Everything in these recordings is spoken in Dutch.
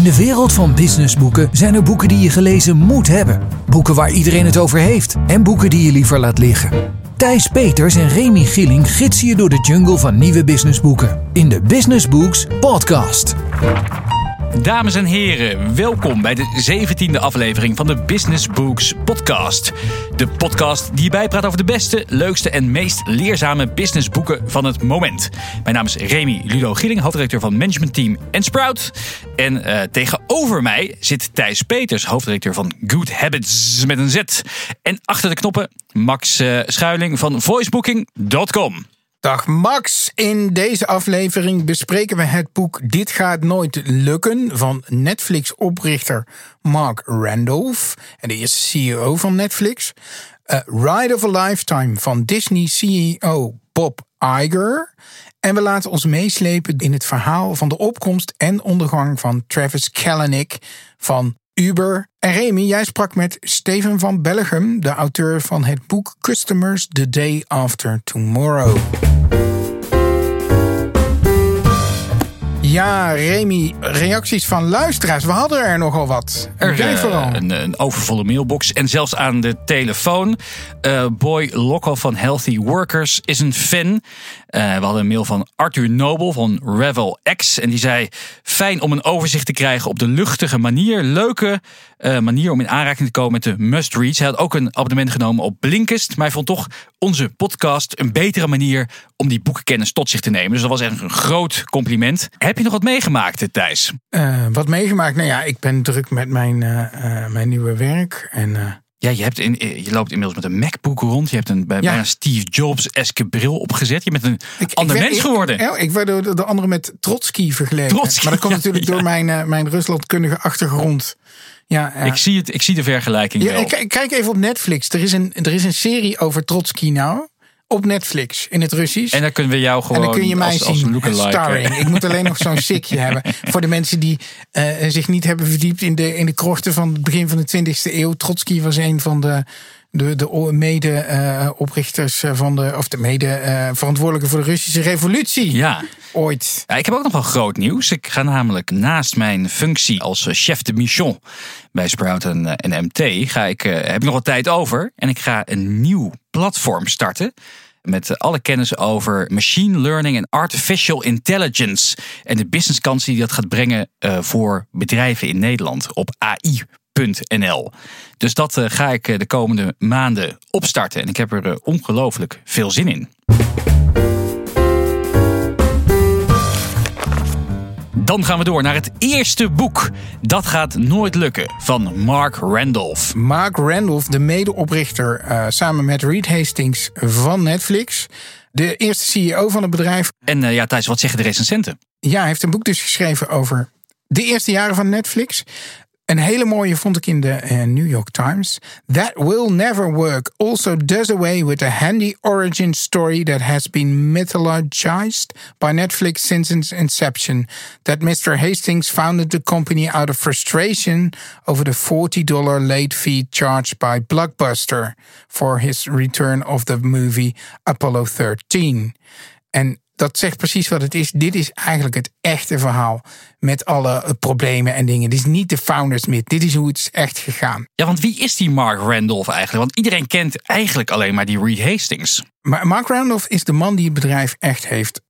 In de wereld van businessboeken zijn er boeken die je gelezen moet hebben. Boeken waar iedereen het over heeft. En boeken die je liever laat liggen. Thijs Peters en Remy Gilling gidsen je door de jungle van nieuwe businessboeken. In de Business Books Podcast. Dames en heren, welkom bij de 17e aflevering van de Business Books Podcast. De podcast die bijpraat over de beste, leukste en meest leerzame businessboeken van het moment. Mijn naam is Remy Ludo Gilling, hoofdredacteur van Management Team en Sprout. En uh, tegenover mij zit Thijs Peters, hoofdredacteur van Good Habits met een Z. En achter de knoppen Max uh, Schuiling van voicebooking.com. Dag Max, in deze aflevering bespreken we het boek Dit gaat nooit lukken van Netflix-oprichter Mark Randolph en de eerste CEO van Netflix. Uh, Ride of a Lifetime van Disney CEO Bob Iger. En we laten ons meeslepen in het verhaal van de opkomst en ondergang van Travis Kalanick van Uber. En Remy, jij sprak met Steven van Bellegem, de auteur van het boek Customers The Day After Tomorrow. Ja, Remy, reacties van luisteraars. We hadden er nogal wat. Er, uh, vooral. Een, een, overvolle mailbox en zelfs aan de telefoon. Uh, Boy Lokko van Healthy Workers is een fan. Uh, we hadden een mail van Arthur Nobel van Revel X. En die zei: Fijn om een overzicht te krijgen op de luchtige manier. Leuke manier om in aanraking te komen met de must reads. Hij had ook een abonnement genomen op Blinkist. Maar hij vond toch onze podcast een betere manier om die boekenkennis tot zich te nemen. Dus dat was echt een groot compliment. Heb je nog wat meegemaakt, Thijs? Uh, wat meegemaakt? Nou ja, ik ben druk met mijn, uh, uh, mijn nieuwe werk. En, ja, je, hebt in, je loopt inmiddels met een MacBook rond. Je hebt een, bij, ja. een Steve Jobs-eske bril opgezet. Je bent een ik, ander ik, mens geworden. Ik, ik werd door de andere met Trotsky vergeleken. Trotsky, maar dat komt natuurlijk ja. door mijn, mijn Ruslandkundige achtergrond. Ja, Ik, zie het, ik zie de vergelijking ja, kijk even op Netflix. Er is, een, er is een serie over Trotsky nou op Netflix in het Russisch. En dan kunnen we jou gewoon en dan kun je mij als, zien, als starring. Ik moet alleen nog zo'n sikje hebben. Voor de mensen die uh, zich niet hebben verdiept in de, in de krochten van het begin van de 20e eeuw. Trotsky was een van de, de, de mede-oprichters uh, van de, of de mede-verantwoordelijke uh, voor de Russische revolutie. Ja. Ooit. Ja, ik heb ook nog wel groot nieuws. Ik ga namelijk naast mijn functie als chef de mission bij Sprout en, en MT, ga ik, heb ik nog wat tijd over. En ik ga een nieuw platform starten met alle kennis over machine learning en artificial intelligence. En de businesskansen die dat gaat brengen voor bedrijven in Nederland op AI.nl. Dus dat uh, ga ik de komende maanden opstarten. En ik heb er uh, ongelooflijk veel zin in. Dan gaan we door naar het eerste boek. Dat gaat nooit lukken van Mark Randolph. Mark Randolph, de medeoprichter uh, samen met Reed Hastings van Netflix. De eerste CEO van het bedrijf. En uh, ja, Thijs, wat zeggen de recensenten? Ja, hij heeft een boek dus geschreven over de eerste jaren van Netflix. Een hele mooie vond ik in de uh, New York Times. That will never work also does away with a handy origin story that has been mythologized by Netflix since its inception. That Mr. Hastings founded the company out of frustration over the $40 late fee charged by Blockbuster for his return of the movie Apollo 13. En dat zegt precies wat het is. Dit is eigenlijk het echte verhaal. Met alle problemen en dingen. Dit is niet de founders myth. Dit is hoe het is echt gegaan. Ja, want wie is die Mark Randolph eigenlijk? Want iedereen kent eigenlijk alleen maar die Reed Hastings. Maar Mark Randolph is de man die het bedrijf echt heeft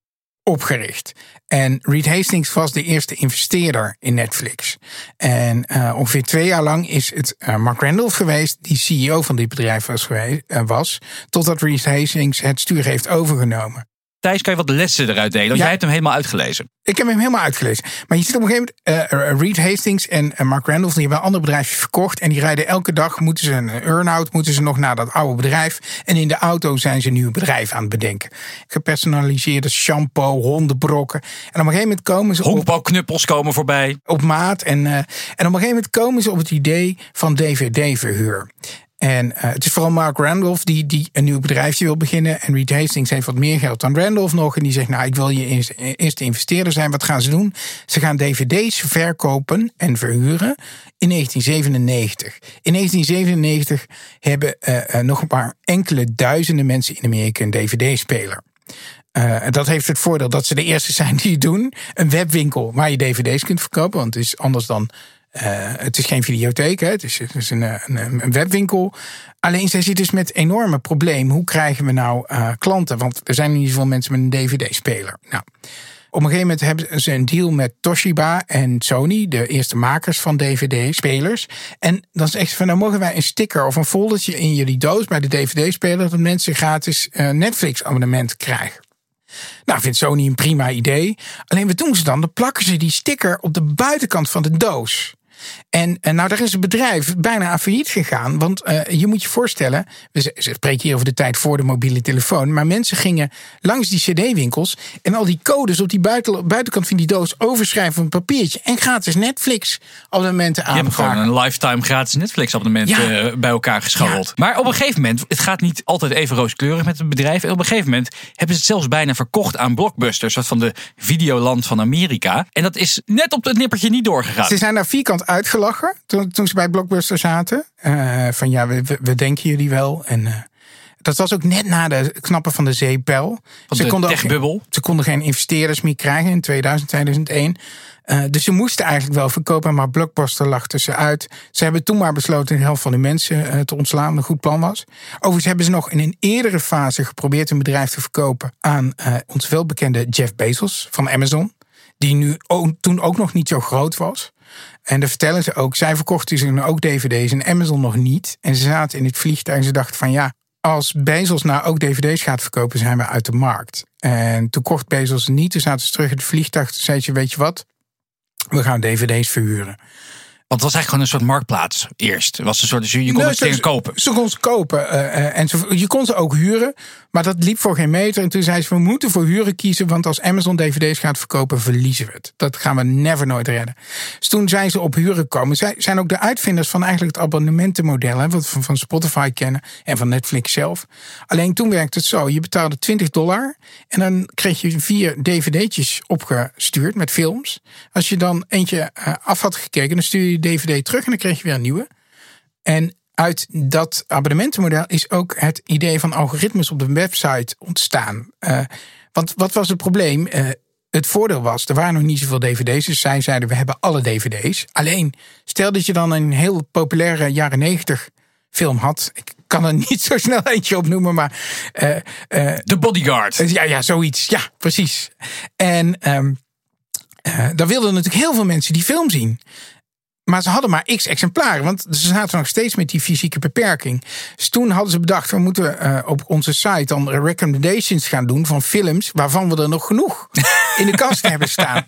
opgericht. En Reed Hastings was de eerste investeerder in Netflix. En uh, ongeveer twee jaar lang is het uh, Mark Randolph geweest die CEO van dit bedrijf was, geweest, uh, was totdat Reed Hastings het stuur heeft overgenomen. Thijs, kan je wat lessen eruit delen? Want ja, jij hebt hem helemaal uitgelezen. Ik heb hem helemaal uitgelezen. Maar je ziet op een gegeven moment, uh, Reed Hastings en uh, Mark Randolph, die hebben een ander bedrijf verkocht. En die rijden elke dag, moeten ze een earn-out, moeten ze nog naar dat oude bedrijf. En in de auto zijn ze een nieuw bedrijf aan het bedenken. Gepersonaliseerde shampoo, hondenbrokken. En op een gegeven moment komen ze Honkbalknuppels komen voorbij. Op maat. En, uh, en op een gegeven moment komen ze op het idee van DVD-verhuur. En uh, het is vooral Mark Randolph die, die een nieuw bedrijfje wil beginnen. En Reed Hastings heeft wat meer geld dan Randolph nog. En die zegt, nou, ik wil je eerste investeerder zijn. Wat gaan ze doen? Ze gaan dvd's verkopen en verhuren in 1997. In 1997 hebben uh, uh, nog een paar enkele duizenden mensen in Amerika een dvd-speler. Dat heeft het voordeel dat ze de eerste zijn die het doen. Een webwinkel waar je dvd's kunt verkopen. Want het is anders dan. Uh, het is geen videotheek, hè? het is, het is een, een, een, webwinkel. Alleen zij zit dus met enorme probleem. Hoe krijgen we nou uh, klanten? Want er zijn in ieder geval mensen met een dvd-speler. Nou, op een gegeven moment hebben ze een deal met Toshiba en Sony, de eerste makers van DVD-spelers. En dan is echt van, dan mogen wij een sticker of een foldertje in jullie doos bij de DVD-speler, dat mensen gratis Netflix-abonnement krijgen. Nou, vindt Sony een prima idee. Alleen wat doen ze dan? Dan plakken ze die sticker op de buitenkant van de doos. En, en nou, daar is het bedrijf bijna aan failliet gegaan. Want uh, je moet je voorstellen, we spreken hier over de tijd voor de mobiele telefoon. Maar mensen gingen langs die CD-winkels en al die codes op die buiten, buitenkant van die doos overschrijven op een papiertje. En gratis Netflix-abonnementen aan. Je hebt gewoon een lifetime gratis Netflix-abonnement ja. Eh, bij elkaar gescharreld. Maar op een gegeven moment, het gaat niet altijd even rooskleurig met het bedrijf. En op een gegeven moment hebben ze het zelfs bijna verkocht aan blockbusters, wat van de videoland van Amerika. En dat is net op het nippertje niet doorgegaan. Ze zijn daar vierkant uitgelachen toen, toen ze bij Blockbuster zaten. Uh, van ja, we, we, denken jullie wel. En uh, dat was ook net na de knappen van de zeepel. Ze, de konden ook, ze konden geen investeerders meer krijgen in 2000, 2001. Uh, dus ze moesten eigenlijk wel verkopen, maar Blockbuster lag tussenuit. Ze hebben toen maar besloten de helft van de mensen te ontslaan. Een goed plan was. Overigens hebben ze nog in een eerdere fase geprobeerd een bedrijf te verkopen aan ons welbekende Jeff Bezos van Amazon. Die nu ook, toen ook nog niet zo groot was. En dan vertellen ze ook, zij verkochten ze ook dvd's en Amazon nog niet. En ze zaten in het vliegtuig en ze dachten van ja, als Bezos nou ook dvd's gaat verkopen, zijn we uit de markt. En toen kocht Bezos niet, toen zaten ze terug in het vliegtuig. Toen zei ze, weet je wat, we gaan dvd's verhuren. Want het was eigenlijk gewoon een soort marktplaats eerst. Het was een soort, dus je kon nee, ze kopen. Ze kon ze kopen uh, en ze, je kon ze ook huren. Maar dat liep voor geen meter. En toen zei ze, we moeten voor huren kiezen. Want als Amazon dvd's gaat verkopen, verliezen we het. Dat gaan we never nooit redden. Dus toen zijn ze op huren gekomen. Zij zijn ook de uitvinders van eigenlijk het abonnementenmodel. Hè, wat we van Spotify kennen. En van Netflix zelf. Alleen toen werkte het zo. Je betaalde 20 dollar. En dan kreeg je vier dvd'tjes opgestuurd met films. Als je dan eentje af had gekeken, dan stuur je DVD terug en dan kreeg je weer een nieuwe. En uit dat abonnementenmodel is ook het idee van algoritmes op de website ontstaan. Uh, want wat was het probleem? Uh, het voordeel was, er waren nog niet zoveel dvd's. Dus zij zeiden, we hebben alle dvd's. Alleen, stel dat je dan een heel populaire jaren negentig film had. Ik kan er niet zo snel eentje opnoemen, maar... Uh, The Bodyguard. ja, ja, zoiets. Ja, precies. En... Um, dan wilden natuurlijk heel veel mensen die film zien. Maar ze hadden maar x exemplaren, want ze zaten nog steeds met die fysieke beperking. Dus toen hadden ze bedacht, we moeten uh, op onze site dan recommendations gaan doen van films waarvan we er nog genoeg in de kast hebben staan.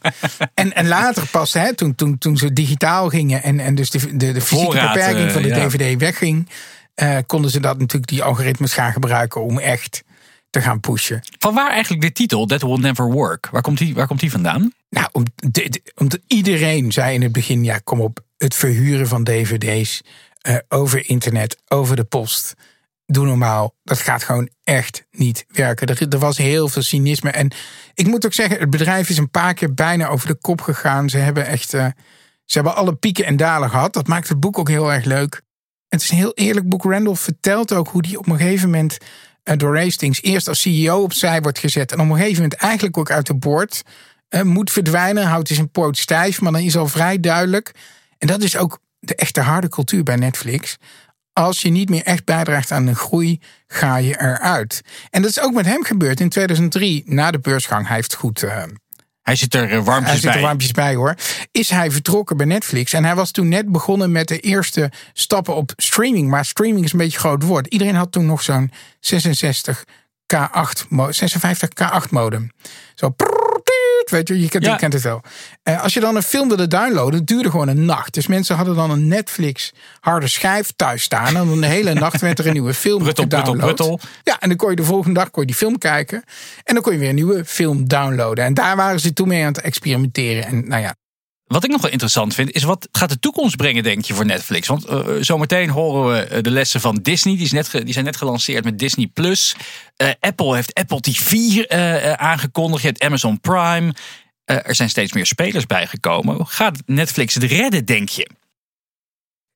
En, en later pas, hè, toen, toen, toen ze digitaal gingen en, en dus de, de, de fysieke beperking van de ja. DVD wegging, uh, konden ze dat natuurlijk die algoritmes gaan gebruiken om echt te gaan pushen. Van waar eigenlijk de titel That Will Never Work? Waar komt die, waar komt die vandaan? Nou, om, omdat iedereen zei in het begin, ja, kom op, het verhuren van dvd's uh, over internet, over de post. Doe normaal. Dat gaat gewoon echt niet werken. Er, was heel veel cynisme. En ik moet ook zeggen, het bedrijf is een paar keer bijna over de kop gegaan. Ze hebben echt. Uh, ze hebben alle pieken en dalen gehad. Dat maakt het boek ook heel erg leuk. Het is een heel eerlijk boek. Randall vertelt ook hoe die op een gegeven moment uh, door Hastings eerst als CEO opzij wordt gezet. En op een gegeven moment eigenlijk ook uit de boord moet verdwijnen. Houdt hij zijn poot stijf. Maar dan is al vrij duidelijk en dat is ook de echte harde cultuur bij Netflix. Als je niet meer echt bijdraagt aan de groei, ga je eruit. En dat is ook met hem gebeurd in 2003, na de beursgang. Hij heeft goed. Uh, hij zit er eh, warmpjes hij zit er warmpjes bij hoor. Is hij vertrokken bij Netflix. En hij was toen net begonnen met de eerste stappen op streaming. Maar streaming is een beetje groot woord. Iedereen had toen nog zo'n 66 K8, 56 K8 modem. Zo. Prrr, Weet je, je kent, het wel. Uh, als je dan een film wilde downloaden, het duurde gewoon een nacht. Dus mensen hadden dan een Netflix harde schijf thuis staan. En dan de hele nacht werd er een nieuwe film bruttel, bruttel, bruttel. Ja, en dan kon je de volgende dag kon je die film kijken. En dan kon je weer een nieuwe film downloaden. En daar waren ze toen mee aan het experimenteren. En nou ja, wat ik nog wel interessant vind, is wat gaat de toekomst brengen, denk je, voor Netflix? Want uh, zometeen horen we de lessen van Disney. Die, is net die zijn net gelanceerd met Disney Plus. Uh, Apple heeft Apple TV uh, aangekondigd. Je hebt Amazon Prime. er zijn steeds meer spelers bijgekomen. Gaat Netflix het redden, denk je?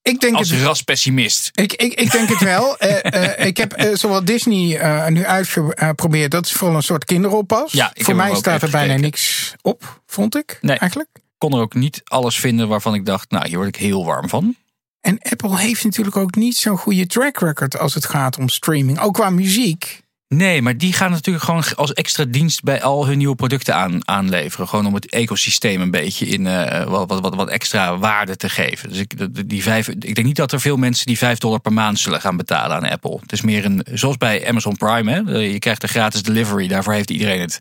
Ik denk Als het, raspessimist. ik, ik, ik denk het wel. Eh, eh, ik heb eh, zowel Disney eh, nu uitgeprobeerd. Dat is voor een soort kinderoppas. Ja, voor mij staat er bijna niks op, vond ik Nee. eigenlijk. Kon er ook niet alles vinden waarvan ik dacht, nou, hier word ik heel warm van. En Apple heeft natuurlijk ook niet zo'n goede track record als het gaat om streaming. Ook qua muziek. Nee, maar die gaan natuurlijk gewoon als extra dienst bij al hun nieuwe producten aan, aanleveren. Gewoon om het ecosysteem een beetje in eh, wat, wat, wat, extra waarde te geven. Dus ik, die vijf, ik denk niet dat er veel mensen die 5 dollar per maand zullen gaan betalen aan Apple. Het is meer een, zoals bij Amazon Prime. Hè? Eh, Je krijgt de gratis delivery, daarvoor heeft iedereen het.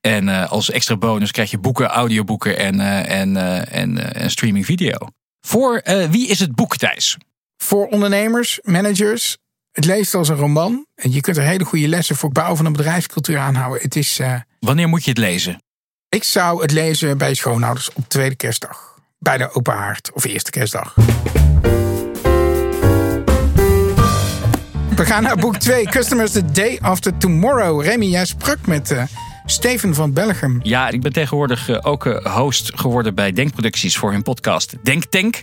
En eh, als extra bonus krijg je boeken, audioboeken en, en, en, en streaming video. Voor wie is het boek, Thijs? Voor ondernemers, managers. Het leest als een roman. En je kunt er hele goede lessen voor het bouwen van een bedrijfscultuur aanhouden. Het is, eh, Wanneer moet je het lezen? ik zou het lezen bij schoonouders op tweede kerstdag. Bij de open haard of eerste kerstdag. We gaan naar boek 2. Customers the Day After Tomorrow. Remy, jij sprak met eh, Steven van Bellegem. Ja, ik ben tegenwoordig eh, ook host geworden bij Denkproducties voor hun podcast Denk Tank.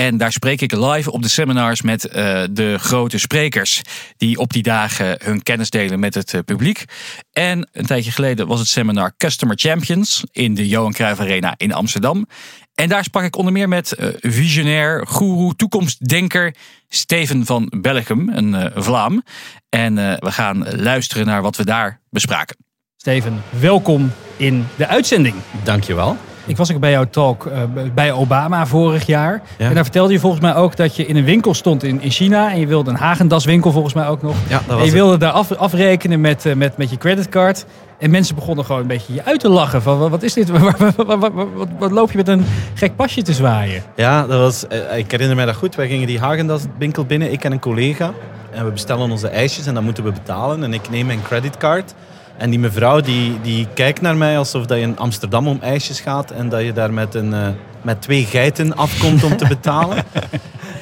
En daar spreek ik live op de seminars met eh, de grote sprekers die op die dagen hun kennis delen met het eh, publiek. En een tijdje geleden was het seminar Customer Champions in de Johan Cruijff Arena in Amsterdam. En daar sprak ik onder meer met eh, visionair, goeroe, toekomstdenker Steven van Bellegem, een eh, Vlaam. En eh, we gaan luisteren naar wat we daar bespraken. Steven, welkom in de uitzending. Dankjewel. Ik was ook bij jouw talk eh, bij Obama vorig jaar. Ja. En daar vertelde je volgens mij ook dat je in een winkel stond in, in China. En je wilde een Hagendas winkel volgens mij ook nog. Ja, en je het. wilde daar af, afrekenen met, eh, met, met je creditcard. En mensen begonnen gewoon een beetje je uit te lachen. Van, wat- is dit? Wat, wat, loop je met een gek pasje te zwaaien? Ja, dat was, eh, ik herinner mij dat goed. Wij gingen die Hagendas winkel binnen, ik en een collega. En we bestellen onze ijsjes en dat moeten we betalen. En ik neem mijn creditcard. En die mevrouw die, die kijkt naar mij alsof dat je in Amsterdam om ijsjes gaat. En dat je daar met, een, eh, met twee geiten afkomt om te betalen.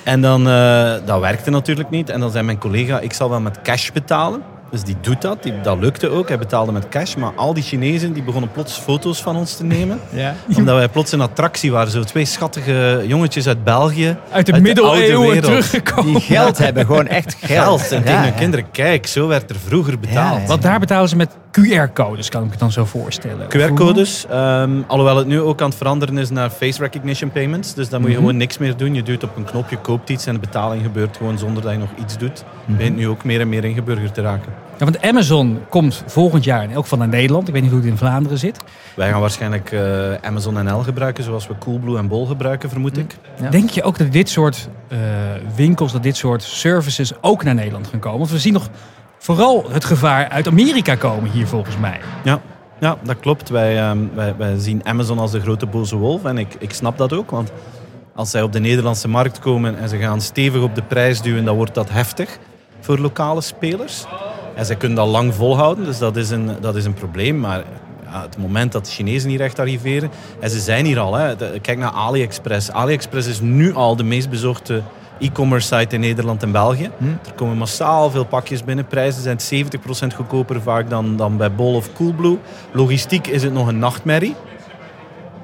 en dan, eh, dat werkte natuurlijk niet. En dan zei mijn collega, ik zal wel met cash betalen. Dus die doet dat, die, dat lukte ook. Hij betaalde met cash. Maar al die Chinezen die begonnen plots foto's van ons te nemen. Ja. Omdat wij plots een attractie waren. Zo twee schattige jongetjes uit België. Uit de oude middeleeuwen wereld. teruggekomen. Die geld hebben, gewoon echt geld. Geld. En Ja, tegen mijn ja. kinderen, kijk, zo werd er vroeger betaald. Ja, ja. Want daar betalen ze met QR-codes, kan ik me dan zo voorstellen. QR-codes, ehm, alhoewel het nu ook aan het veranderen is naar face recognition payments. Dus dan moet je Mhm. gewoon niks meer doen. Je duwt op een knopje, koopt iets en de betaling gebeurt gewoon zonder dat je nog iets doet. Mhm. Begint nu ook meer en meer ingeburgerd te raken. Ja, want Amazon komt volgend jaar in elk geval naar Nederland. Ik weet niet hoe het in Vlaanderen zit. Wij gaan waarschijnlijk eh, Amazon NL gebruiken, zoals we Coolblue en Bol gebruiken, vermoed ik. Ja. Denk je ook dat dit soort eh, winkels, dat dit soort services ook naar Nederland gaan komen? Want we zien nog vooral het gevaar uit Amerika komen hier volgens mij. Ja, ja dat klopt. Wij, ehm, wij, wij zien Amazon als de grote boze wolf. En ik, ik snap dat ook, want als zij op de Nederlandse markt komen en ze gaan stevig op de prijs duwen, dan wordt dat heftig voor lokale spelers. En zij kunnen dat lang volhouden, dus dat is een, dat is een probleem. Maar ja, het moment dat de Chinezen hier echt arriveren, en ze zijn hier al. Hè. Kijk naar AliExpress. AliExpress is nu al de meest bezochte e-commerce site in Nederland en België. Er komen massaal veel pakjes binnen. Prijzen zijn 70% goedkoper vaak dan, dan bij Bol of Coolblue. Logistiek is het nog een nachtmerrie.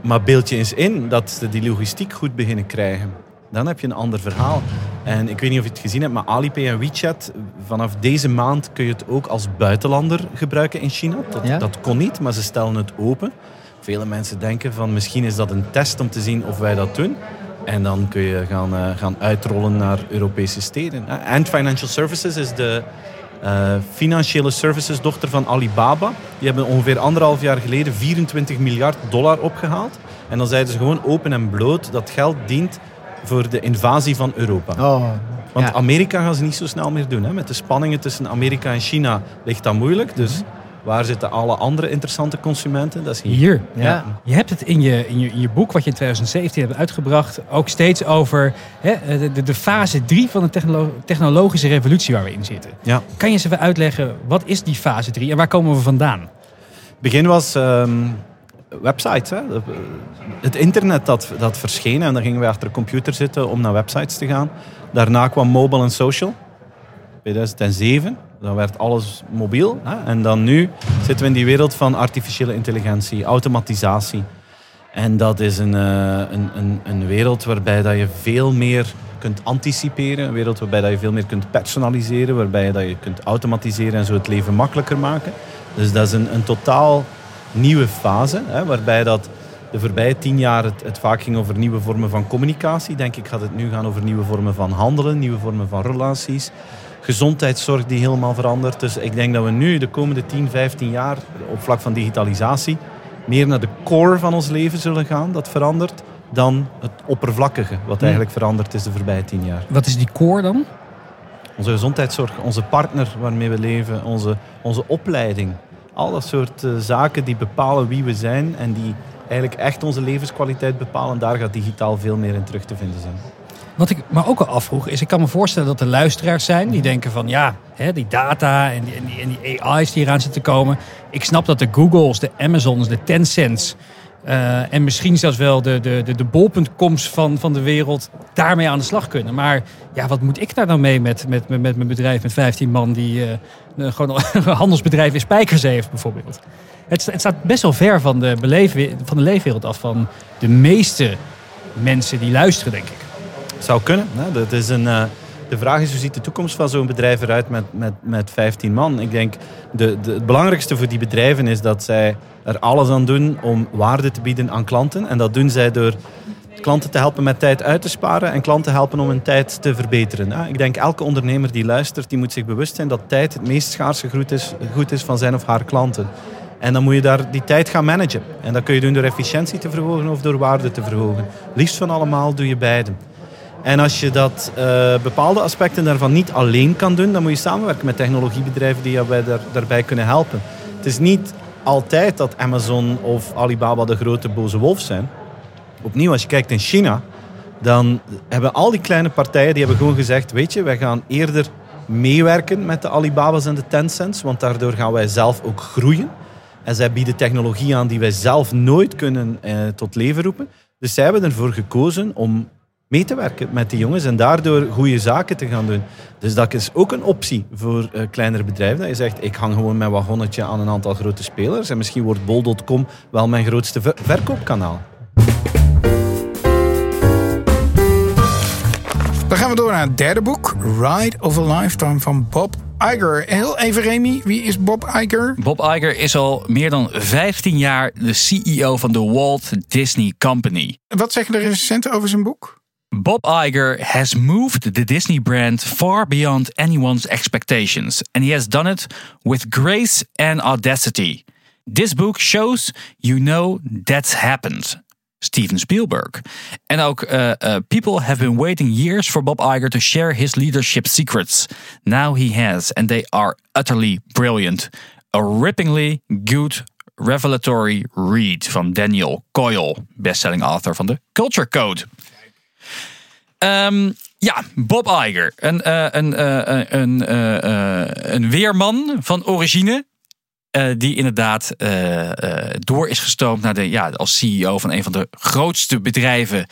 Maar beeld je eens in dat ze die logistiek goed beginnen krijgen. Dan heb je een ander verhaal. En ik weet niet of je het gezien hebt, maar Alipay en WeChat, vanaf deze maand kun je het ook als buitenlander gebruiken in China. Dat, Ja? dat kon niet, maar ze stellen het open. Vele mensen denken van misschien is dat een test om te zien of wij dat doen. En dan kun je gaan, eh, gaan uitrollen naar Europese steden. Eh, Ant Financial Services is de eh, financiële services dochter van Alibaba. Die hebben ongeveer anderhalf jaar geleden 24 miljard dollar opgehaald. En dan zeiden ze gewoon open en bloot dat geld dient voor de invasie van Europa. Oh, Want ja. Amerika gaan ze niet zo snel meer doen. Hè. Met de spanningen tussen Amerika en China ligt dat moeilijk. Dus waar zitten alle andere interessante consumenten? Dat is hier. Hier. Ja. Je hebt het in je, in, je, in je boek, wat je in 2017 hebt uitgebracht, ook steeds over hè, de, de, fase 3 van de technolo- technologische revolutie waar we in zitten. Ja. Kan je eens even uitleggen, wat is die fase 3 en waar komen we vandaan? Het begin was ehm, websites. Hè. Het internet dat, dat verscheen en dan gingen wij achter de computer zitten om naar websites te gaan. Daarna kwam mobile en social. 2007. Dan werd alles mobiel. Hè. En dan nu zitten we in die wereld van artificiële intelligentie, automatisatie. En dat is een, eh, een, een, een wereld waarbij dat je veel meer kunt anticiperen. Een wereld waarbij dat je veel meer kunt personaliseren. Waarbij dat je kunt automatiseren en zo het leven makkelijker maken. Dus dat is een, een totaal nieuwe fase. Hè, waarbij dat de voorbije tien jaar het, het, vaak ging over nieuwe vormen van communicatie. Denk ik gaat het nu gaan over nieuwe vormen van handelen, nieuwe vormen van relaties. Gezondheidszorg die helemaal verandert. Dus ik denk dat we nu de komende 10, 15 jaar op vlak van digitalisatie meer naar de core van ons leven zullen gaan. Dat verandert dan het oppervlakkige, wat eigenlijk veranderd is de voorbije tien jaar. Wat is die core dan? Onze gezondheidszorg, onze partner waarmee we leven, onze, onze opleiding. Al dat soort uh, zaken die bepalen wie we zijn en die eigenlijk echt onze levenskwaliteit bepalen. Daar gaat digitaal veel meer in terug te vinden zijn. Wat ik me ook al afvroeg is, ik kan me voorstellen dat er luisteraars zijn die denken van ja, hè, die data en die, en, die, en die AI's die eraan zitten komen. Ik snap dat de Googles, de Amazons, de Tencents uh, en misschien zelfs wel de, de, de, van, van de wereld daarmee aan de slag kunnen. Maar ja, wat moet ik daar nou mee met, met, met, mijn bedrijf met 15 man die uh, gewoon een handelsbedrijf in Spijkers heeft bijvoorbeeld. Het, het staat best wel ver van de, beleef, van de leefwereld af van de meeste mensen die luisteren, denk ik. Zou kunnen. Dat is een, uh, de vraag is hoe ziet de toekomst van zo'n bedrijf eruit met, met, met 15 man? Ik denk de, de, het belangrijkste voor die bedrijven is dat zij er alles aan doen om waarde te bieden aan klanten. En dat doen zij door klanten te helpen met tijd uit te sparen en klanten helpen om hun tijd te verbeteren. Ik denk elke ondernemer die luistert, die moet zich bewust zijn dat tijd het meest schaarse goed is, goed is van zijn of haar klanten. En dan moet je daar die tijd gaan managen. En dat kun je doen door efficiëntie te verhogen of door waarde te verhogen. Liefst van allemaal doe je beide. En als je dat uh, bepaalde aspecten daarvan niet alleen kan doen, dan moet je samenwerken met technologiebedrijven die jou daar, daarbij kunnen helpen. Het is niet altijd dat Amazon of Alibaba de grote boze wolf zijn. Opnieuw, als je kijkt in China, dan hebben al die kleine partijen die hebben gewoon gezegd, weet je, wij gaan eerder meewerken met de Alibaba's en de Tencents, want daardoor gaan wij zelf ook groeien. En zij bieden technologie aan die wij zelf nooit kunnen eh, tot leven roepen. Dus zij hebben ervoor gekozen om mee te werken met die jongens en daardoor goede zaken te gaan doen. Dus dat is ook een optie voor uh, kleinere bedrijven. Dat je zegt, ik hang gewoon mijn wagonnetje aan een aantal grote spelers en misschien wordt bol.com wel mijn grootste ver verkoopkanaal. Dan gaan we door naar het derde boek, Ride of a Lifetime van Bob Iger. Heel even Remy, wie is Bob Iger? Bob Iger is al meer dan 15 jaar de CEO van de Walt Disney Company. Wat zeggen de recensenten over zijn boek? Bob Iger has moved the Disney brand far beyond anyone's expectations, and he has done it with grace and audacity. This book shows you know that's happened. Steven Spielberg. En ook uh, uh, people have been waiting years for Bob Iger to share his leadership secrets. Now he has, and they are utterly brilliant. A rippingly good revelatory read van Daniel Coyle, bestselling author van de Culture Code. Um, ja, Bob Iger. Een, uh, een, uh, een, uh, een weerman van origine. die inderdaad door is gestoomd naar de, ja, als CEO van een van de grootste bedrijven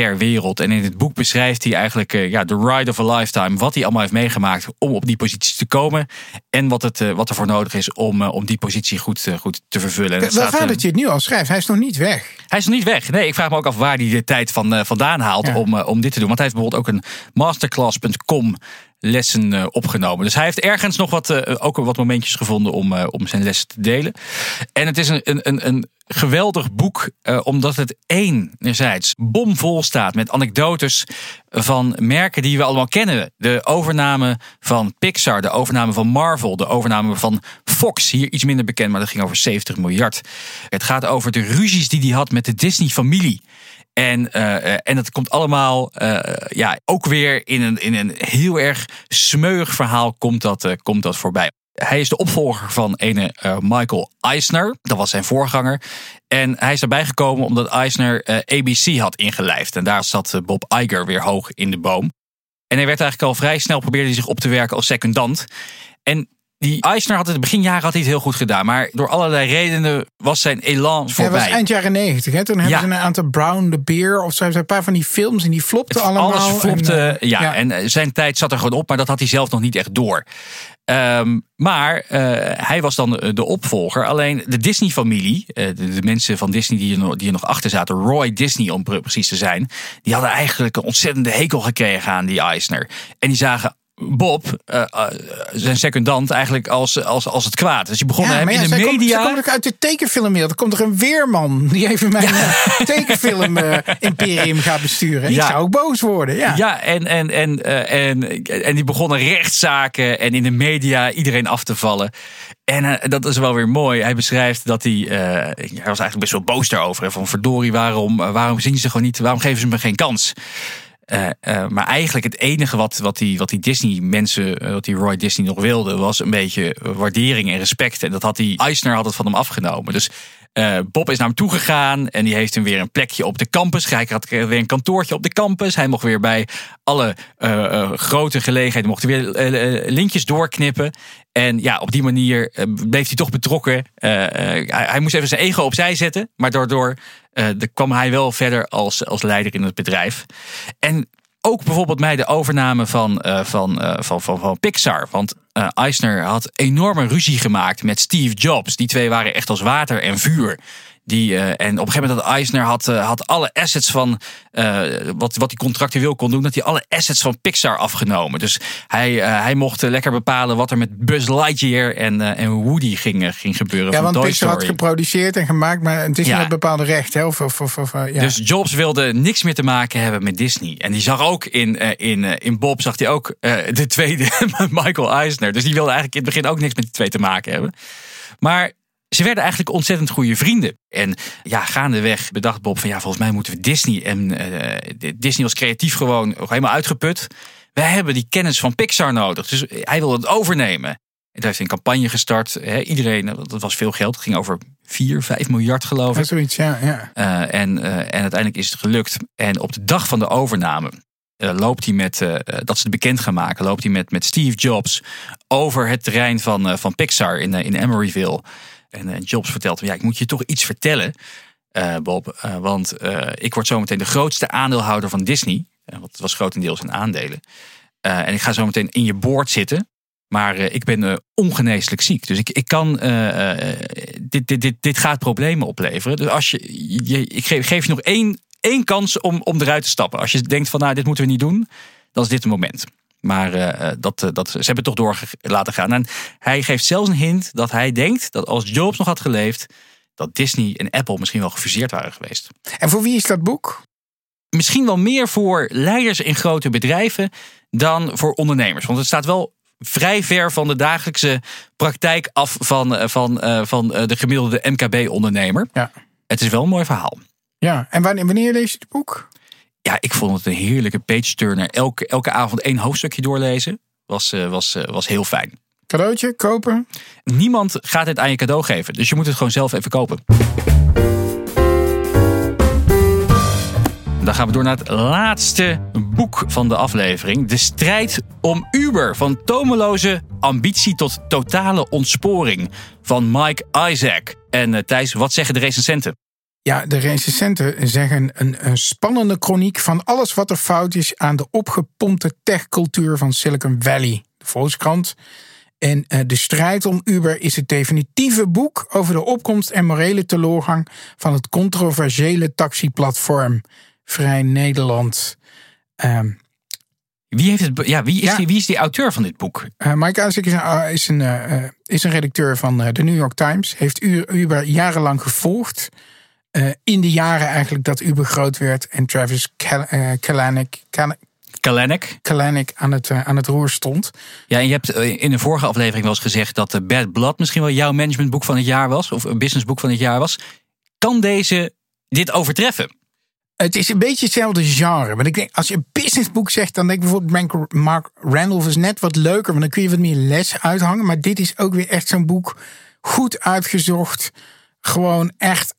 ter wereld. En in het boek beschrijft hij eigenlijk uh, ja, de ride of a lifetime. Wat hij allemaal heeft meegemaakt om op die positie te komen. En wat, het, uh, wat er voor nodig is om, uh, om die positie goed, goed te vervullen. Wel staat, dat je het nu al schrijft. Hij is nog niet weg. Hij is nog niet weg. Nee, ik vraag me ook af waar hij de tijd van, vandaan haalt ja. om, om dit te doen. Want hij heeft bijvoorbeeld ook een masterclass.com lessen uh, opgenomen. Dus hij heeft ergens nog wat, uh, ook wat momentjes gevonden om, uh, om zijn lessen te delen. En het is een, een, een geweldig boek, omdat het enerzijds bomvol staat met anekdotes van merken die we allemaal kennen. De overname van Pixar, de overname van Marvel, de overname van Fox. Hier iets minder bekend, maar dat ging over 70 miljard. Het gaat over de ruzies die hij had met de Disney-familie. En, uh, en dat komt allemaal uh, ja, ook weer in een, in een heel erg smeuig verhaal komt dat, komt dat voorbij. Hij is de opvolger van ene Michael Eisner. Dat was zijn voorganger. En hij is erbij gekomen omdat Eisner ABC had ingelijfd. En daar zat Bob Iger weer hoog in de boom. En hij werd eigenlijk al vrij snel probeerde zich op te werken als secondant. En die Eisner had het in de beginjaren had hij het heel goed gedaan. Maar door allerlei redenen was zijn elan Ja, voorbij. was eind jaren negentig. Hè? Toen hebben Ja. ze een aantal Brown the Beer of zo. hebben ze Een paar van die films en die flopten allemaal. Alles flopte. En, eh, ja, en eh, zijn tijd zat er gewoon op, maar dat had hij zelf nog niet echt door. Ehm, maar eh, hij was dan de, de opvolger. Alleen de Disney-familie, de, de mensen van Disney die er, nog, die er nog achter zaten, Roy Disney om pre- precies te zijn, die hadden eigenlijk een ontzettende hekel gekregen aan die Eisner. En die zagen Bob, eh, eh, zijn secundant, eigenlijk als, als, als het kwaad. Dus begonnen Ja, hem ja, in de komt- media. zij komt ook uit de tekenfilmwereld. Er komt er een weerman die even mijn tekenfilm eh, imperium gaat besturen. Ik Ja. zou ook boos worden. Ja. Ja, en, en, en, en, en die begonnen rechtszaken en in de media iedereen af te vallen. En dat is wel weer mooi. Hij beschrijft dat hij. hij was eigenlijk best wel boos daarover. hè, Van verdorie, waarom, waarom zien ze gewoon niet. Waarom geven ze me geen kans? Eh, eh, maar eigenlijk het enige wat, wat die, wat die Disney-mensen, eh, wat die Roy Disney nog wilde, was een beetje waardering en respect. En dat had die Eisner had het van hem afgenomen. Dus Bob is naar hem toegegaan en die heeft hem weer een plekje op de campus. Hij had weer een kantoortje op de campus. Hij mocht weer bij alle grote gelegenheden mocht weer lintjes doorknippen. En ja, op die manier bleef hij toch betrokken. Hij, hij moest even zijn ego opzij zetten, maar daardoor eh, de- kwam hij wel verder als, als leider in het bedrijf. En ook bijvoorbeeld bij de overname van, eh, van, eh, van, van, van Pixar. Want eh, Eisner had enorme ruzie gemaakt met Steve Jobs. Die twee waren echt als water en vuur. Die, eh, en op een gegeven moment had Eisner had, eh, had alle assets van eh, wat, wat hij contractueel kon doen, dat hij alle assets van Pixar afgenomen. Dus hij, hij mocht lekker bepalen wat er met Buzz Lightyear en, en Woody ging, ging gebeuren. Ja, van want Toy Pixar had geproduceerd en gemaakt, maar Disney Ja. had bepaalde rechten. hè, Of, of, of, of, ja. Dus Jobs wilde niks meer te maken hebben met Disney. En die zag ook in, in, in Bob zag hij ook de tweede Michael Eisner. Dus die wilde eigenlijk in het begin ook niks met die twee te maken hebben. Maar ze werden eigenlijk ontzettend goede vrienden. En ja, gaandeweg bedacht Bob van ja, volgens mij moeten we Disney. En eh, Disney was creatief gewoon helemaal uitgeput. Wij hebben die kennis van Pixar nodig. Dus hij wilde het overnemen. En daar heeft hij een campagne gestart. Iedereen, dat was veel geld. Het ging over 4, 5 miljard geloof Ja, ik. zoiets, ja. ja. Uh, en, uh, en uiteindelijk is het gelukt. En op de dag van de overname uh, loopt hij met, uh, dat ze het bekend gaan maken, loopt hij met, met Steve Jobs over het terrein van, uh, van Pixar in, in Emeryville. En Jobs vertelt hem, ja, ik moet je toch iets vertellen, uh, Bob. want ik word zometeen de grootste aandeelhouder van Disney. want het was grotendeels in aandelen. en ik ga zometeen in je board zitten. Maar ik ben ongeneeslijk ziek. Dus ik, ik kan. Dit, dit, dit, dit gaat problemen opleveren. Dus als je. je ik geef, geef je nog één, één kans om, om eruit te stappen. Als je denkt van nou, dit moeten we niet doen. Dan is dit het moment. Maar dat, dat, ze hebben het toch door laten gaan. En hij geeft zelfs een hint dat hij denkt dat als Jobs nog had geleefd. dat Disney en Apple misschien wel gefuseerd waren geweest. En voor wie is dat boek? Misschien wel meer voor leiders in grote bedrijven dan voor ondernemers. Want het staat wel vrij ver van de dagelijkse praktijk af van, van, van de gemiddelde MKB-ondernemer. Ja. Het is wel een mooi verhaal. Ja, en wanneer, wanneer lees je het boek? Ja, ik vond het een heerlijke page-turner. Elke, elke avond één hoofdstukje doorlezen was, was, was heel fijn. Cadeautje, kopen? Niemand gaat het aan je cadeau geven. Dus je moet het gewoon zelf even kopen. Dan gaan we door naar het laatste boek van de aflevering. De strijd om Uber. Van tomeloze ambitie tot totale ontsporing. Van Mike Isaac. En uh, Thijs, wat zeggen de recensenten? Ja, de recensenten zeggen een, een spannende chroniek van alles wat er fout is aan de opgepompte techcultuur van Silicon Valley. De Volkskrant. En uh, De strijd om Uber is het definitieve boek over de opkomst en morele teloorgang van het controversiële taxiplatform Vrij Nederland. Um, wie, heeft het, ja, wie, is ja. Die, wie is die auteur van dit boek? Uh, Mike Isaac is een, is een, is een redacteur van de New York Times. Heeft Uber jarenlang gevolgd. Uh, in de jaren eigenlijk dat Uber groot werd en Travis Kalanick, Kalanick. Kalanick aan, het, uh, aan het roer stond. Ja, en je hebt in de vorige aflevering wel eens gezegd dat de Bad Blood misschien wel jouw managementboek van het jaar was. Of een businessboek van het jaar was. Kan deze dit overtreffen? Het is een beetje hetzelfde genre. Maar ik denk, als je een businessboek zegt, dan denk ik bijvoorbeeld Mark Randolph is net wat leuker. Want dan kun je wat meer les uithangen. Maar dit is ook weer echt zo'n boek. Goed uitgezocht. Gewoon echt,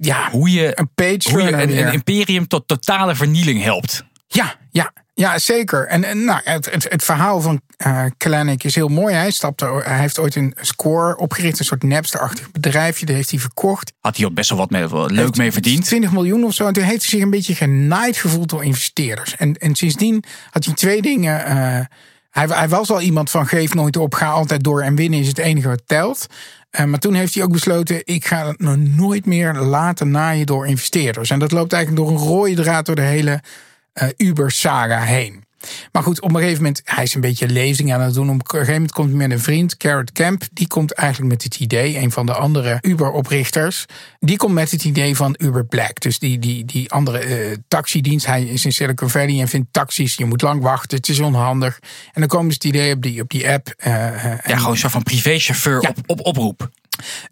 ja, hoe je een page hoe je een, een imperium tot totale vernieling helpt. Ja, ja. Ja, zeker. En, en nou, het, het, het verhaal van uh, Kalanick is heel mooi. Hij, stapte, hij heeft ooit een score opgericht, een soort Napster-achtig bedrijfje. Dat heeft hij verkocht. Had hij ook best wel wat mee, wel leuk mee verdiend. 20 miljoen of zo. En toen heeft hij zich een beetje genaaid gevoeld door investeerders. En, en sindsdien had hij twee dingen. Uh, hij, hij, was al iemand van geef nooit op, ga altijd door en winnen is het enige wat telt. Uh, maar toen heeft hij ook besloten, ik ga het nog nooit meer laten naaien door investeerders. En dat loopt eigenlijk door een rode draad door de hele uh, Uber-saga heen. Maar goed, op een gegeven moment, hij is een beetje lezing aan het doen. Op een gegeven moment komt hij met een vriend, Carrot Camp. Die komt eigenlijk met het idee, een van de andere Uber-oprichters. Die komt met het idee van Uber Black. Dus die, die, die andere uh, taxidienst. Hij is in Silicon Valley en vindt taxis. Je moet lang wachten, het is onhandig. En dan komen ze het idee op die, op die app. Uh, ja, gewoon zo van privéchauffeur ja. op, op oproep.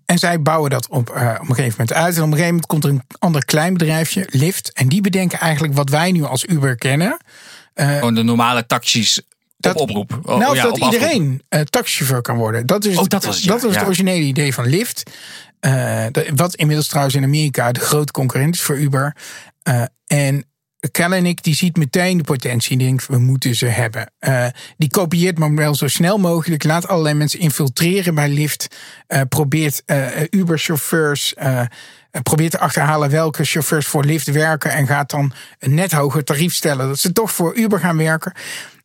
En zij bouwen dat op, uh, op een gegeven moment uit. En op een gegeven moment komt er een ander klein bedrijfje, Lyft. En die bedenken eigenlijk wat wij nu als Uber kennen. Uh, Gewoon de normale taxis dat, op oproep. Oh, nou, ja, dat iedereen uh, taxichauffeur kan worden. Dat, is oh, dat was, dat was het originele idee van Lyft. Uh, wat inmiddels trouwens in Amerika de grote concurrent is voor Uber. Uh, en Kalanick die ziet meteen de potentie en denkt, we moeten ze hebben. Uh, die kopieert wel zo snel mogelijk. Laat allerlei mensen infiltreren bij Lyft. Uh, probeert uh, Uber-chauffeurs... probeert te achterhalen welke chauffeurs voor Lyft werken... en gaat dan een net hoger tarief stellen... dat ze toch voor Uber gaan werken.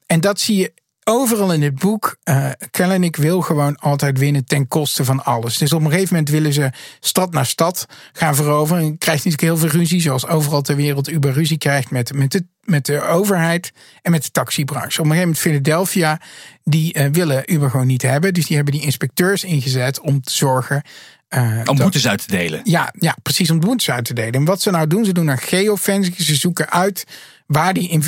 En dat zie je overal in het boek, uh, Kalanick wil gewoon altijd winnen ten koste van alles. Dus op een gegeven moment willen ze stad naar stad gaan veroveren. En krijgt natuurlijk heel veel ruzie, zoals overal ter wereld Uber ruzie krijgt met, met, de, met de overheid en met de taxibranche. Op een gegeven moment Philadelphia, die uh, willen Uber gewoon niet hebben. Dus die hebben die inspecteurs ingezet om te zorgen uh, om boetes uit te delen. Ja, ja, precies om boetes uit te delen. En wat ze nou doen, ze doen een geofencing. Ze zoeken uit waar die,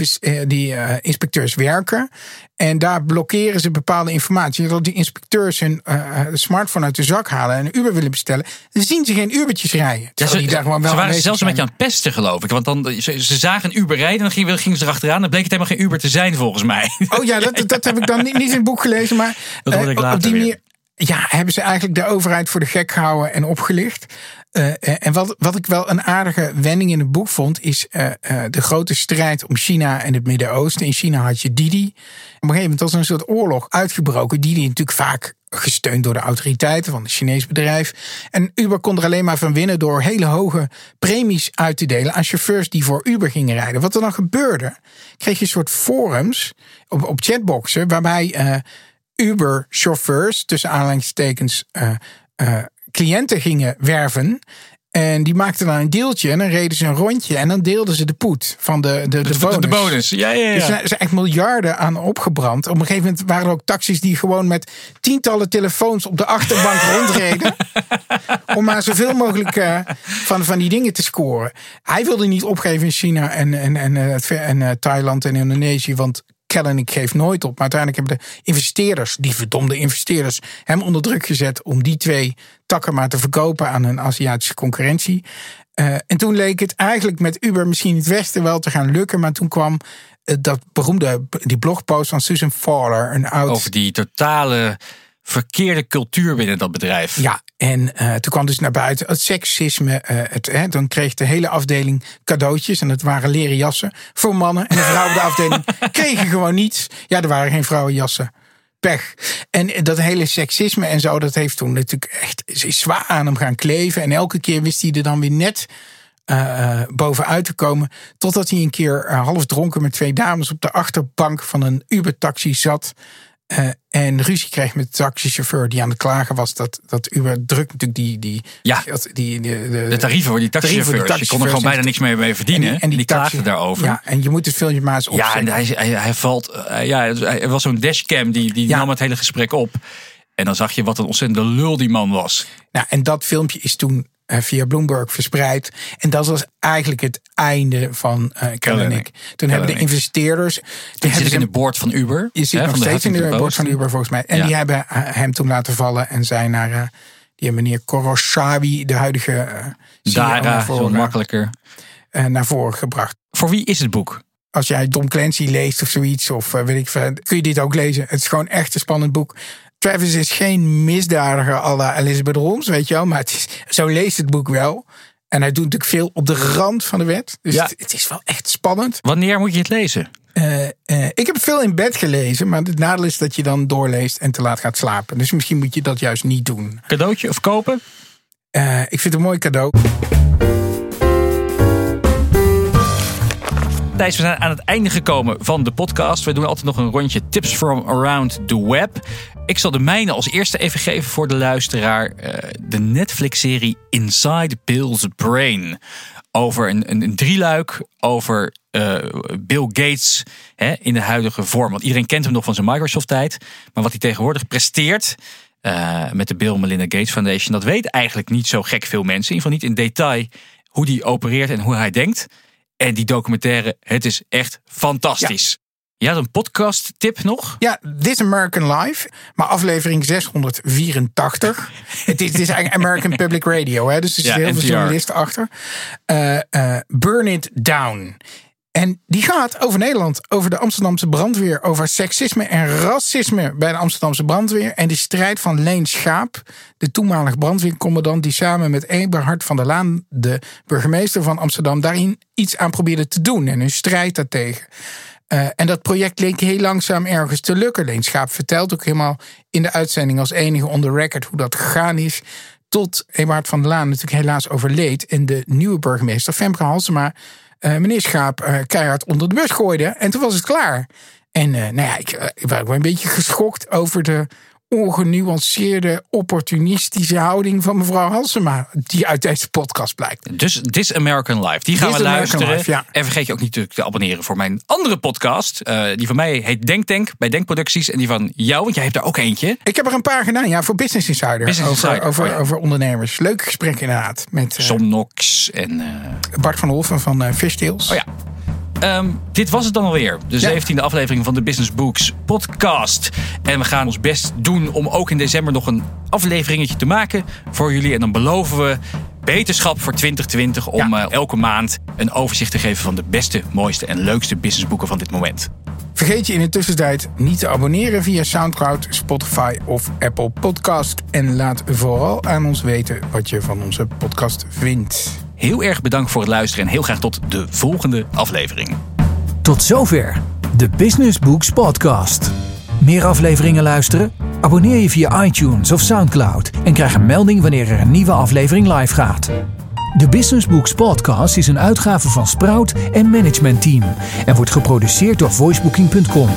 die uh, inspecteurs werken. En daar blokkeren ze bepaalde informatie. Dat die inspecteurs hun uh, smartphone uit de zak halen en een Uber willen bestellen. Dan zien ze geen Ubertjes rijden. Ja, ze, daar gewoon wel ze waren zelfs een beetje aan het pesten, geloof ik. Want dan, ze, ze zagen een Uber rijden en dan gingen, gingen ze erachteraan. Dan bleek het helemaal geen Uber te zijn, volgens mij. Oh ja, dat, dat heb ik dan niet, niet in het boek gelezen. Maar dat uh, ik op die manier ja, hebben ze eigenlijk de overheid voor de gek gehouden en opgelicht. Uh, en wat, wat ik wel een aardige wending in het boek vond, is uh, de grote strijd om China en het Midden-Oosten. In China had je Didi. Op een gegeven moment was er een soort oorlog uitgebroken. Didi natuurlijk vaak gesteund door de autoriteiten van het Chinees bedrijf. En Uber kon er alleen maar van winnen door hele hoge premies uit te delen aan chauffeurs die voor Uber gingen rijden. Wat er dan gebeurde, kreeg je een soort forums op, op chatboxen waarbij Uber-chauffeurs, tussen aanhalingstekens, uh, uh, cliënten gingen werven. En die maakten dan een deeltje en dan reden ze een rondje en dan deelden ze de poet van de, de, de, de bonus. De bonus, ja, ja, ja. Dus er zijn echt miljarden aan opgebrand. Op een gegeven moment waren er ook taxis die gewoon met tientallen telefoons op de achterbank rondreden. om maar zoveel mogelijk uh, van, van die dingen te scoren. Hij wilde niet opgeven in China en, en, en, en, en Thailand en Indonesië, want ik geeft nooit op. Maar uiteindelijk hebben de investeerders, die verdomde investeerders, hem onder druk gezet om die twee takken maar te verkopen aan een Aziatische concurrentie. Uh, en toen leek het eigenlijk met Uber misschien het Westen wel te gaan lukken. Maar toen kwam uh, dat beroemde die blogpost van Susan Fowler. Een oud... Over die totale verkeerde cultuur binnen dat bedrijf. Ja, en uh, toen kwam dus naar buiten het seksisme. Uh, het, hè, dan kreeg de hele afdeling cadeautjes. En het waren leren jassen voor mannen. En de vrouwen de afdeling kregen gewoon niets. Ja, er waren geen vrouwenjassen. Pech. En dat hele seksisme en zo, dat heeft toen natuurlijk echt zwaar aan hem gaan kleven. En elke keer wist hij er dan weer net uh, bovenuit te komen. Totdat hij een keer half dronken met twee dames op de achterbank van een Uber-taxi zat. Uh, en ruzie kreeg met de taxichauffeur die aan het klagen was dat, dat Uber drukt natuurlijk die, die, ja, die, die de, de, tarieven voor die taxichauffeurs. Je kon er gewoon bijna niks meer mee verdienen. En die, en die, die klaagden daarover. Ja, en je moet het filmpje maar eens opzetten. Ja, en hij, hij, hij valt. Uh, ja, er was zo'n dashcam die, die ja. nam het hele gesprek op. En dan zag je wat een ontzettende lul die man was. Nou, en dat filmpje is toen via Bloomberg verspreid. En dat was eigenlijk het einde van uh. Toen hebben de investeerders... Die zit in de board van Uber. Je zit nog steeds in de board van Uber volgens mij. En ja. die hebben hem toen laten vallen en zijn naar... Uh, die meneer Koroshawi, de huidige uh, Dara, zo makkelijker. Uh, naar voren gebracht. Voor wie is het boek? Als jij Tom Clancy leest of zoiets, of weet ik veel, kun je dit ook lezen. Het is gewoon echt een spannend boek. Travis is geen misdadiger à la Elizabeth Holmes, weet je wel. Maar het is, zo leest het boek wel. En hij doet natuurlijk veel op de rand van de wet. Dus ja. het, het, is wel echt spannend. Wanneer moet je het lezen? Uh, Eh, ik heb veel in bed gelezen, maar het nadeel is dat je dan doorleest en te laat gaat slapen. Dus misschien moet je dat juist niet doen. Cadeautje of kopen? Eh, ik vind het een mooi cadeau. Thijs, we zijn aan het einde gekomen van de podcast. We doen altijd nog een rondje tips from around the web. Ik zal de mijne als eerste even geven voor de luisteraar. Eh, de Netflix-serie Inside Bill's Brain. Over een, een, drieluik over eh, Bill Gates hè, in de huidige vorm. Want iedereen kent hem nog van zijn Microsoft-tijd. Maar wat hij tegenwoordig presteert eh, met de Bill Melinda Gates Foundation... dat weet eigenlijk niet zo gek veel mensen. In ieder geval niet in detail hoe die opereert en hoe hij denkt. En die documentaire, het is echt fantastisch. Je had een podcast tip nog? Ja, This American Life, maar aflevering 684. het, is, het is eigenlijk American Public Radio, hè, dus er Ja, heel veel journalisten achter. Eh, eh, Burn It Down. En die gaat over Nederland, over de Amsterdamse brandweer, over seksisme en racisme bij de Amsterdamse brandweer. En de strijd van Leen Schaap, de toenmalig brandweercommandant, die samen met Eberhard van der Laan, de burgemeester van Amsterdam, daarin iets aan probeerde te doen en hun strijd daartegen. Eh, en dat project leek heel langzaam ergens te lukken. Leen Schaap vertelt ook helemaal in de uitzending als enige on the record hoe dat gegaan is. Tot Eberhard van der Laan natuurlijk helaas overleed. En de nieuwe burgemeester, Femke Halsema, meneer Schaap eh, keihard onder de bus gooide. En toen was het klaar. En eh, nou ja, ik, eh, ik was een beetje geschokt over de ongenuanceerde, opportunistische houding van mevrouw Halsema. Die uit deze podcast blijkt. Dus This American Life. Die gaan This we American luisteren. Life, ja. En vergeet je ook niet te- abonneren voor mijn andere podcast. Eh, die van mij heet Denktank bij Denkproducties. En die van jou, want jij hebt er ook eentje. Ik heb er een paar gedaan, ja, voor Business Insider. Business over, Insider, over, oh ja. over ondernemers. Leuk gesprek inderdaad. Met eh, Somnox en... eh, Bart van Holven van eh Fishtails. Oh ja. Ehm, dit was het dan alweer. De Ja. 17e aflevering van de Business Books podcast. En we gaan ons best doen om ook in december nog een afleveringetje te maken voor jullie. En dan beloven we beterschap voor 2020 om Ja. eh, elke maand een overzicht te geven van de beste, mooiste en leukste businessboeken van dit moment. Vergeet je in de tussentijd niet te abonneren via Soundcloud, Spotify of Apple Podcast. En laat vooral aan ons weten wat je van onze podcast vindt. Heel erg bedankt voor het luisteren en heel graag tot de volgende aflevering. Tot zover de Business Books Podcast. Meer afleveringen luisteren? Abonneer je via iTunes of Soundcloud en krijg een melding wanneer er een nieuwe aflevering live gaat. De Business Books Podcast is een uitgave van Sprout en Management Team en wordt geproduceerd door voicebooking.com.